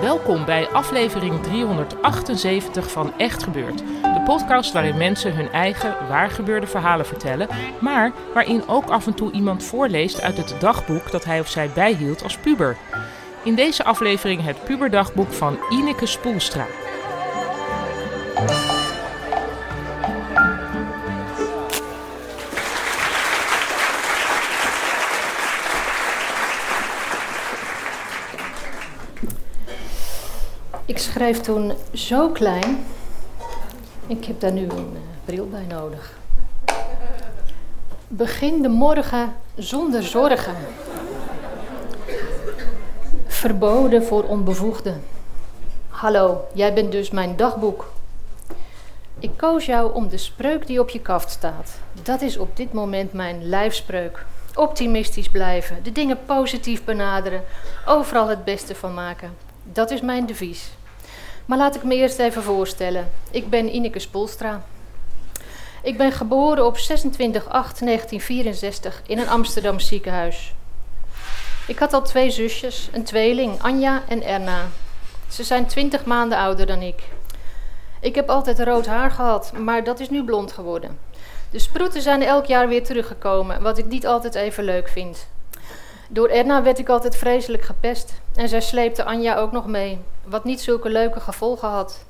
Welkom bij aflevering 378 van Echt Gebeurd. De podcast waarin mensen hun eigen waargebeurde verhalen vertellen, maar waarin ook af en toe iemand voorleest uit het dagboek dat hij of zij bijhield als puber. In deze aflevering het puberdagboek van Ineke Spoelstra. Schreef toen zo klein. Ik heb daar nu een eh, bril bij nodig. Begin de morgen zonder zorgen. Verboden voor onbevoegden. Hallo, jij bent dus mijn dagboek. Ik koos jou om de spreuk die op je kaft staat. Dat is op dit moment mijn lijfspreuk. Optimistisch blijven, de dingen positief benaderen, overal het beste van maken. Dat is mijn devies. Maar laat ik me eerst even voorstellen. Ik ben Ineke Spolstra. Ik ben geboren op 26-8-1964 in een Amsterdam ziekenhuis. Ik had al twee zusjes, een tweeling, Anja en Erna. Ze zijn 20 maanden ouder dan ik. Ik heb altijd rood haar gehad, maar dat is nu blond geworden. De sproeten zijn elk jaar weer teruggekomen, wat ik niet altijd even leuk vind. Door Erna werd ik altijd vreselijk gepest en zij sleepte Anja ook nog mee, wat niet zulke leuke gevolgen had.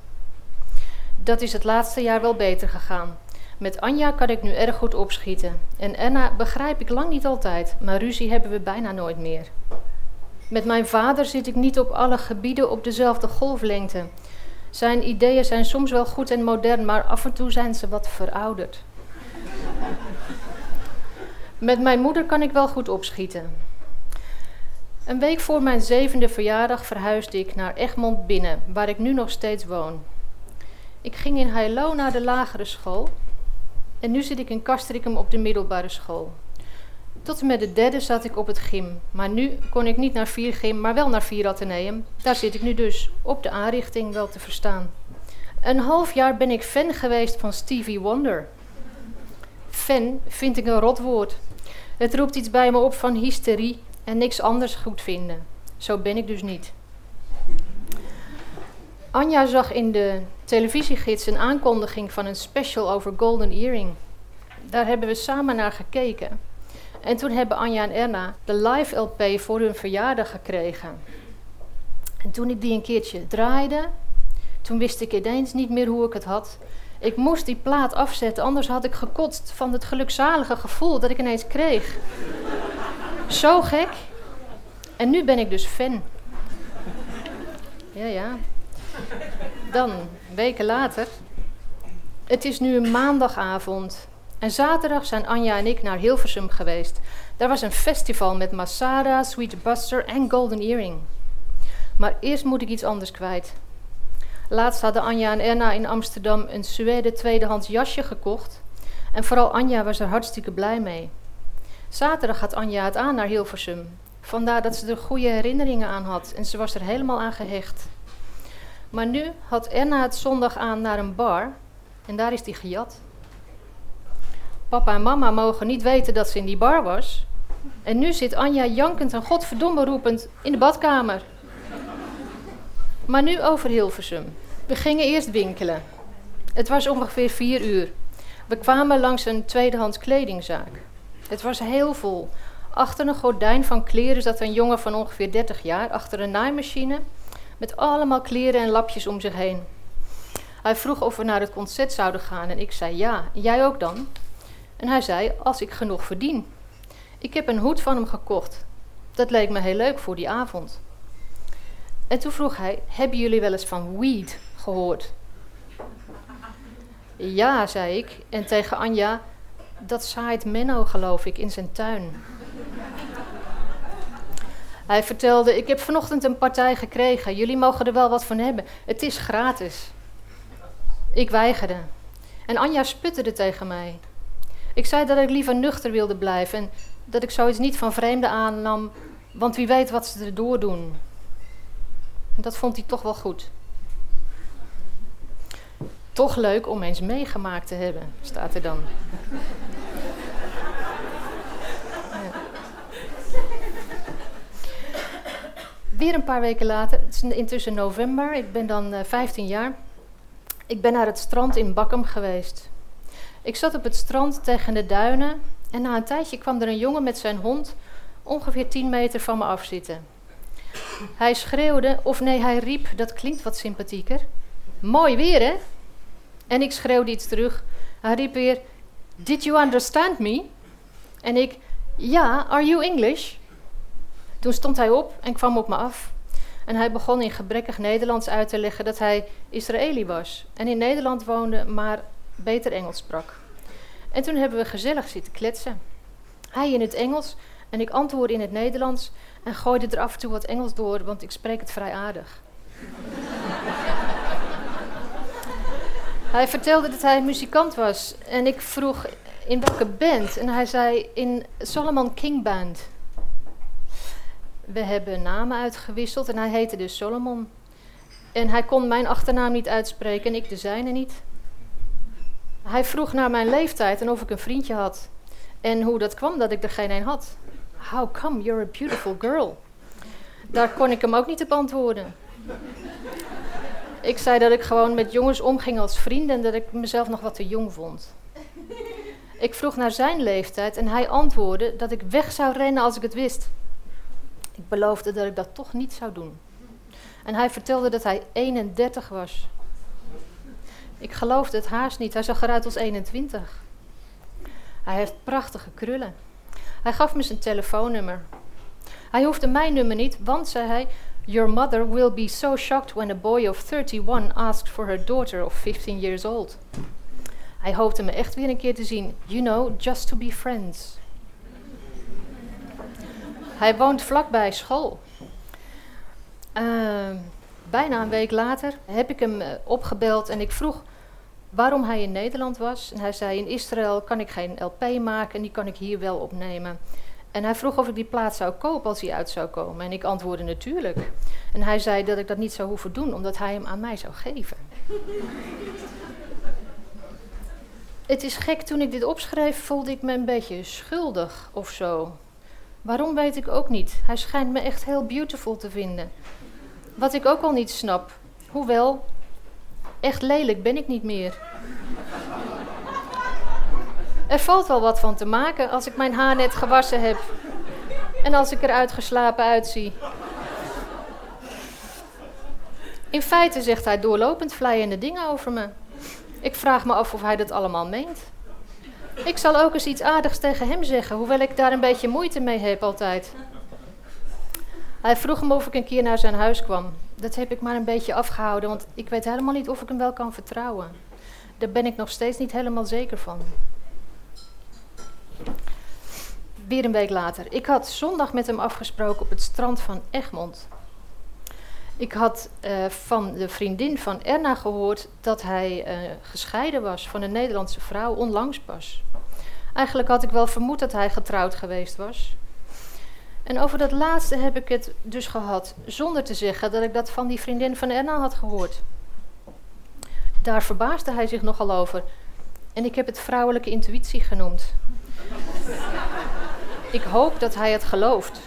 Dat is het laatste jaar wel beter gegaan. Met Anja kan ik nu erg goed opschieten. En Erna begrijp ik lang niet altijd, maar ruzie hebben we bijna nooit meer. Met mijn vader zit ik niet op alle gebieden op dezelfde golflengte. Zijn ideeën zijn soms wel goed en modern, maar af en toe zijn ze wat verouderd. Met mijn moeder kan ik wel goed opschieten. Een week voor mijn zevende verjaardag verhuisde ik naar Egmond binnen, waar ik nu nog steeds woon. Ik ging in Heilo naar de lagere school en nu zit ik in Castricum op de middelbare school. Tot en met de derde zat ik op het gym, maar nu kon ik niet naar vier gym, maar wel naar vier ateneum. Daar zit ik nu dus, op de aanrichting wel te verstaan. Een half jaar ben ik fan geweest van Stevie Wonder. Fan vind ik een rot woord. Het roept iets bij me op van hysterie en niks anders goed vinden. Zo ben ik dus niet. Anja zag in de televisiegids een aankondiging van een special over Golden Earring. Daar hebben we samen naar gekeken. En toen hebben Anja en Erna de live LP voor hun verjaardag gekregen. En toen ik die een keertje draaide, toen wist ik ineens niet meer hoe ik het had. Ik moest die plaat afzetten, anders had ik gekotst van het gelukzalige gevoel dat ik ineens kreeg. Zo gek. En nu ben ik dus fan. Ja, ja. Dan, weken later. Het is nu maandagavond. En zaterdag zijn Anja en ik naar Hilversum geweest. Daar was een festival met Masada, Sweet Buster en Golden Earring. Maar eerst moet ik iets anders kwijt. Laatst hadden Anja en Erna in Amsterdam een Suède tweedehands jasje gekocht. En vooral Anja was er hartstikke blij mee. Zaterdag gaat Anja het aan naar Hilversum. Vandaar dat ze er goede herinneringen aan had en ze was er helemaal aan gehecht. Maar nu had Erna het zondag aan naar een bar en daar is die gejat. Papa en mama mogen niet weten dat ze in die bar was. En nu zit Anja jankend en godverdomme roepend in de badkamer. Maar nu over Hilversum. We gingen eerst winkelen. Het was ongeveer vier uur. We kwamen langs een tweedehands kledingzaak. Het was heel vol. Achter een gordijn van kleren zat een jongen van ongeveer 30 jaar achter een naaimachine met allemaal kleren en lapjes om zich heen. Hij vroeg of we naar het concert zouden gaan en ik zei ja. Jij ook dan? En hij zei als ik genoeg verdien. Ik heb een hoed van hem gekocht. Dat leek me heel leuk voor die avond. En toen vroeg hij: Hebben jullie wel eens van weed gehoord? Ja, zei ik. En tegen Anja: Dat zaait Menno, geloof ik, in zijn tuin. Hij vertelde: Ik heb vanochtend een partij gekregen. Jullie mogen er wel wat van hebben. Het is gratis. Ik weigerde. En Anja sputterde tegen mij. Ik zei dat ik liever nuchter wilde blijven en dat ik zoiets niet van vreemden aannam, want wie weet wat ze erdoor doen. En dat vond hij toch wel goed. Toch leuk om eens meegemaakt te hebben, staat er dan. Weer een paar weken later, het is intussen november, ik ben dan uh, 15 jaar. Ik ben naar het strand in Bakkum geweest. Ik zat op het strand tegen de duinen en na een tijdje kwam er een jongen met zijn hond ongeveer 10 meter van me af zitten. Hij schreeuwde, of nee, hij riep, dat klinkt wat sympathieker. Mooi weer, hè? En ik schreeuwde iets terug. Hij riep weer, Did you understand me? En ik, ja, are you English? Toen stond hij op en kwam op me af. En hij begon in gebrekkig Nederlands uit te leggen dat hij Israëli was. En in Nederland woonde, maar beter Engels sprak. En toen hebben we gezellig zitten kletsen. Hij in het Engels en ik antwoordde in het Nederlands en gooide er af en toe wat Engels door, want ik spreek het vrij aardig. Hij vertelde dat hij muzikant was en ik vroeg in welke band en hij zei in Solomon King Band. We hebben namen uitgewisseld en hij heette dus Solomon. En hij kon mijn achternaam niet uitspreken en ik de zijne niet. Hij vroeg naar mijn leeftijd en of ik een vriendje had. En hoe dat kwam dat ik er geen een had. How come you're a beautiful girl? Daar kon ik hem ook niet op antwoorden. Ik zei dat ik gewoon met jongens omging als vrienden en dat ik mezelf nog wat te jong vond. Ik vroeg naar zijn leeftijd en hij antwoordde dat ik weg zou rennen als ik het wist. Ik beloofde dat ik dat toch niet zou doen. En hij vertelde dat hij 31 was. Ik geloofde het haast niet. Hij zag eruit als 21. Hij heeft prachtige krullen. Hij gaf me zijn telefoonnummer. Hij hoefde mijn nummer niet, want, zei hij, Your mother will be so shocked when a boy of 31 asks for her daughter of 15 years old. Hij hoopte me echt weer een keer te zien. You know, just to be friends. Hij woont vlakbij school. Uh, bijna een week later heb ik hem uh, opgebeld en ik vroeg waarom hij in Nederland was. En hij zei: In Israël kan ik geen LP maken en die kan ik hier wel opnemen. En hij vroeg of ik die plaat zou kopen als hij uit zou komen. En ik antwoordde natuurlijk. En hij zei dat ik dat niet zou hoeven doen, omdat hij hem aan mij zou geven. Het is gek, toen ik dit opschreef, voelde ik me een beetje schuldig of zo. Waarom weet ik ook niet. Hij schijnt me echt heel beautiful te vinden. Wat ik ook al niet snap. Hoewel, echt lelijk ben ik niet meer. Er valt wel wat van te maken als ik mijn haar net gewassen heb. En als ik er uitgeslapen uitzie. In feite zegt hij doorlopend vlijende dingen over me. Ik vraag me af of hij dat allemaal meent. Ik zal ook eens iets aardigs tegen hem zeggen, hoewel ik daar een beetje moeite mee heb altijd. Hij vroeg me of ik een keer naar zijn huis kwam. Dat heb ik maar een beetje afgehouden, want ik weet helemaal niet of ik hem wel kan vertrouwen. Daar ben ik nog steeds niet helemaal zeker van. Weer een week later. Ik had zondag met hem afgesproken op het strand van Egmond. Ik had uh, van de vriendin van Erna gehoord dat hij uh, gescheiden was van een Nederlandse vrouw, onlangs pas. Eigenlijk had ik wel vermoed dat hij getrouwd geweest was. En over dat laatste heb ik het dus gehad, zonder te zeggen dat ik dat van die vriendin van Erna had gehoord. Daar verbaasde hij zich nogal over. En ik heb het vrouwelijke intuïtie genoemd. Ik hoop dat hij het gelooft.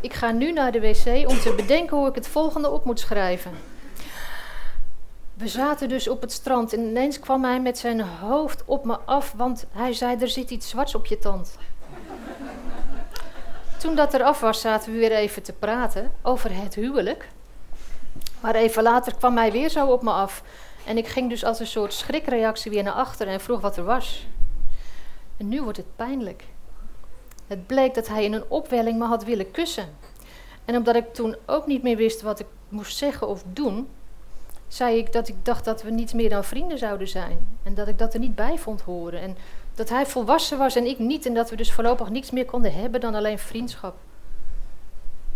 Ik ga nu naar de wc om te bedenken hoe ik het volgende op moet schrijven. We zaten dus op het strand en ineens kwam hij met zijn hoofd op me af, want hij zei: Er zit iets zwarts op je tand. Toen dat er af was, zaten we weer even te praten over het huwelijk. Maar even later kwam hij weer zo op me af. En ik ging dus als een soort schrikreactie weer naar achter en vroeg wat er was. En nu wordt het pijnlijk. Het bleek dat hij in een opwelling me had willen kussen. En omdat ik toen ook niet meer wist wat ik moest zeggen of doen, zei ik dat ik dacht dat we niets meer dan vrienden zouden zijn. En dat ik dat er niet bij vond horen. En dat hij volwassen was en ik niet. En dat we dus voorlopig niets meer konden hebben dan alleen vriendschap.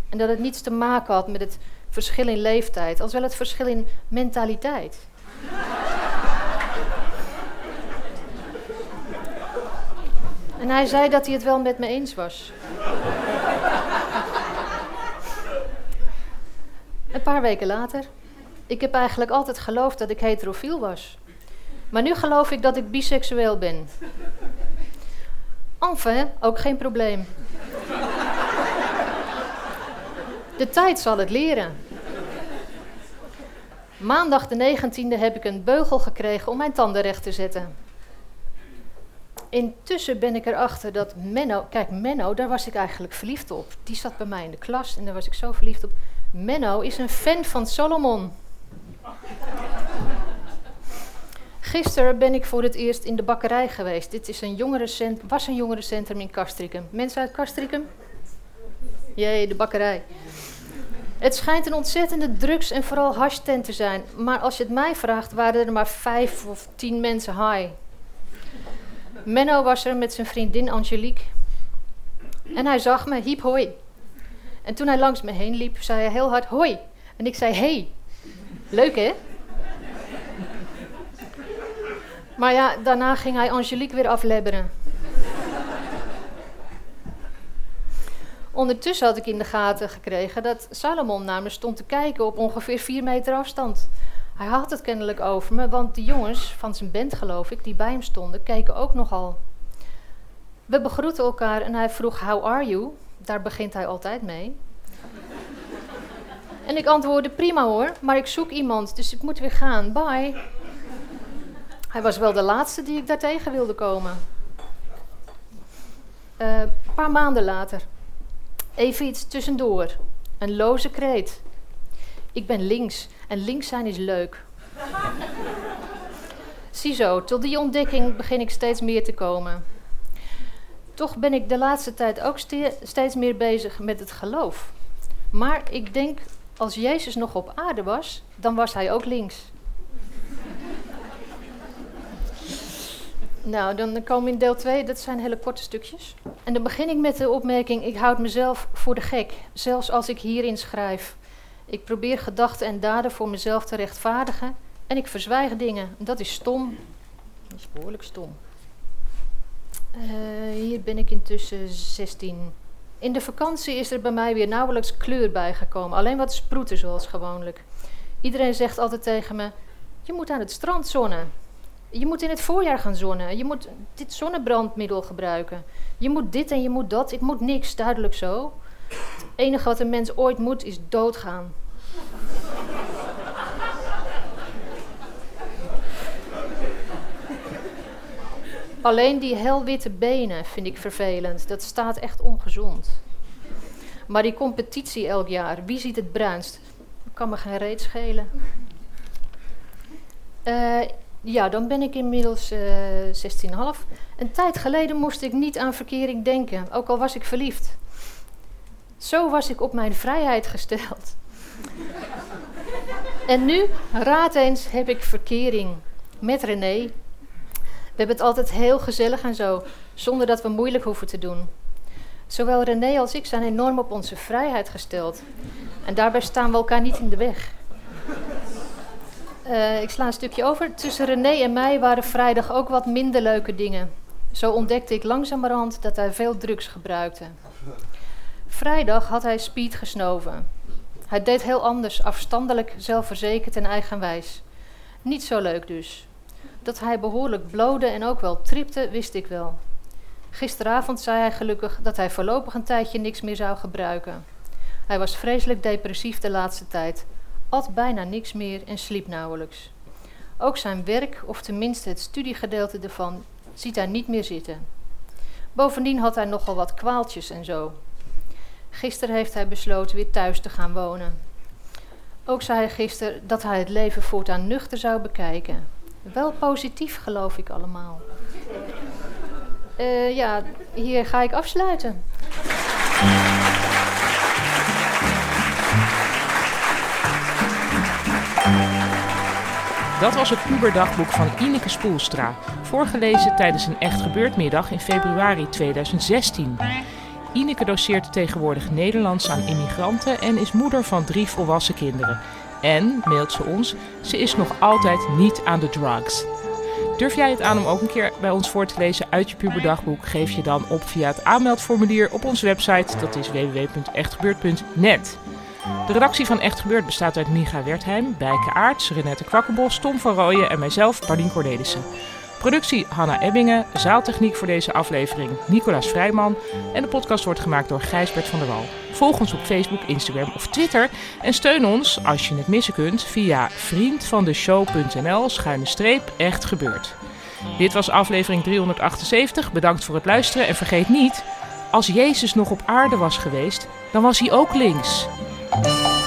En dat het niets te maken had met het verschil in leeftijd, als wel het verschil in mentaliteit. En hij zei dat hij het wel met me eens was. Een paar weken later. Ik heb eigenlijk altijd geloofd dat ik heterofiel was. Maar nu geloof ik dat ik biseksueel ben. Enfin, ook geen probleem. De tijd zal het leren. Maandag de 19e heb ik een beugel gekregen om mijn tanden recht te zetten. Intussen ben ik erachter dat Menno, kijk Menno, daar was ik eigenlijk verliefd op. Die zat bij mij in de klas en daar was ik zo verliefd op. Menno is een fan van Solomon. Gisteren ben ik voor het eerst in de bakkerij geweest. Dit is een jongerencent, was een jongerencentrum in Castricum. Mensen uit Castricum? Jee, de bakkerij. Het schijnt een ontzettende drugs- en vooral hashtent te zijn. Maar als je het mij vraagt, waren er maar vijf of tien mensen high. Menno was er met zijn vriendin Angelique. En hij zag me, hiep hoi. En toen hij langs me heen liep, zei hij heel hard hoi. En ik zei hey. Leuk hè? Maar ja, daarna ging hij Angelique weer aflebberen. Ondertussen had ik in de gaten gekregen dat Salomon naar me stond te kijken op ongeveer vier meter afstand. Hij had het kennelijk over me, want de jongens van zijn band, geloof ik, die bij hem stonden, keken ook nogal. We begroeten elkaar en hij vroeg: How are you? Daar begint hij altijd mee. En ik antwoordde: Prima hoor, maar ik zoek iemand, dus ik moet weer gaan. Bye. Hij was wel de laatste die ik daartegen wilde komen. Uh, een paar maanden later. Even iets tussendoor. Een loze kreet. Ik ben links en links zijn is leuk. Ziezo, tot die ontdekking begin ik steeds meer te komen. Toch ben ik de laatste tijd ook steeds meer bezig met het geloof. Maar ik denk, als Jezus nog op aarde was, dan was hij ook links. Nou, dan komen we in deel 2, dat zijn hele korte stukjes. En dan begin ik met de opmerking: ik houd mezelf voor de gek, zelfs als ik hierin schrijf. Ik probeer gedachten en daden voor mezelf te rechtvaardigen en ik verzwijg dingen. Dat is stom. Dat is behoorlijk stom. Uh, hier ben ik intussen 16. In de vakantie is er bij mij weer nauwelijks kleur bijgekomen, alleen wat sproeten zoals gewoonlijk. Iedereen zegt altijd tegen me: Je moet aan het strand zonnen. Je moet in het voorjaar gaan zonnen. Je moet dit zonnebrandmiddel gebruiken. Je moet dit en je moet dat. Ik moet niks, duidelijk zo. Het enige wat een mens ooit moet is doodgaan. Alleen die helwitte benen vind ik vervelend. Dat staat echt ongezond. Maar die competitie elk jaar, wie ziet het bruinst? kan me geen reet schelen. Uh, ja, dan ben ik inmiddels uh, eh, 16,5. Een tijd geleden moest ik niet aan verkering denken, ook al was ik verliefd. Zo was ik op mijn vrijheid gesteld. en nu, raad eens, heb ik verkering met René. We hebben het altijd heel gezellig en zo, zonder dat we moeilijk hoeven te doen. Zowel René als ik zijn enorm op onze vrijheid gesteld. En daarbij staan we elkaar niet in de weg. Uh, ik sla een stukje over. Tussen René en mij waren vrijdag ook wat minder leuke dingen. Zo ontdekte ik langzamerhand dat hij veel drugs gebruikte. Vrijdag had hij speed gesnoven. Hij deed heel anders, afstandelijk, zelfverzekerd en eigenwijs. Niet zo leuk dus. Dat hij behoorlijk blode en ook wel tripte, wist ik wel. Gisteravond zei hij gelukkig dat hij voorlopig een tijdje niks meer zou gebruiken. Hij was vreselijk depressief de laatste tijd at bijna niks meer en sliep nauwelijks. Ook zijn werk, of tenminste het studiegedeelte ervan, ziet hij niet meer zitten. Bovendien had hij nogal wat kwaaltjes en zo. Gisteren heeft hij besloten weer thuis te gaan wonen. Ook zei hij gisteren dat hij het leven voortaan nuchter zou bekijken. Wel positief, geloof ik allemaal. eh, ja, hier ga ik afsluiten. Dat was het puberdagboek van Ineke Spoelstra, voorgelezen tijdens een echt gebeurd in februari 2016. Ineke doseert tegenwoordig Nederlands aan immigranten en is moeder van drie volwassen kinderen. En, mailt ze ons, ze is nog altijd niet aan de drugs. Durf jij het aan om ook een keer bij ons voor te lezen uit je puberdagboek? Geef je dan op via het aanmeldformulier op onze website, dat is www.echtgebeurd.net. De redactie van Echt Gebeurd bestaat uit Micha Wertheim, Bijke Aarts, Renette Kwakkenbos, Tom van Rooyen en mijzelf, Paulien Cornelissen. Productie Hanna Ebbingen, zaaltechniek voor deze aflevering Nicolaas Vrijman en de podcast wordt gemaakt door Gijsbert van der Wal. Volg ons op Facebook, Instagram of Twitter en steun ons, als je het missen kunt, via vriendvandeshow.nl schuine streep echt gebeurd. Dit was aflevering 378, bedankt voor het luisteren en vergeet niet, als Jezus nog op aarde was geweest, dan was hij ook links. Bye.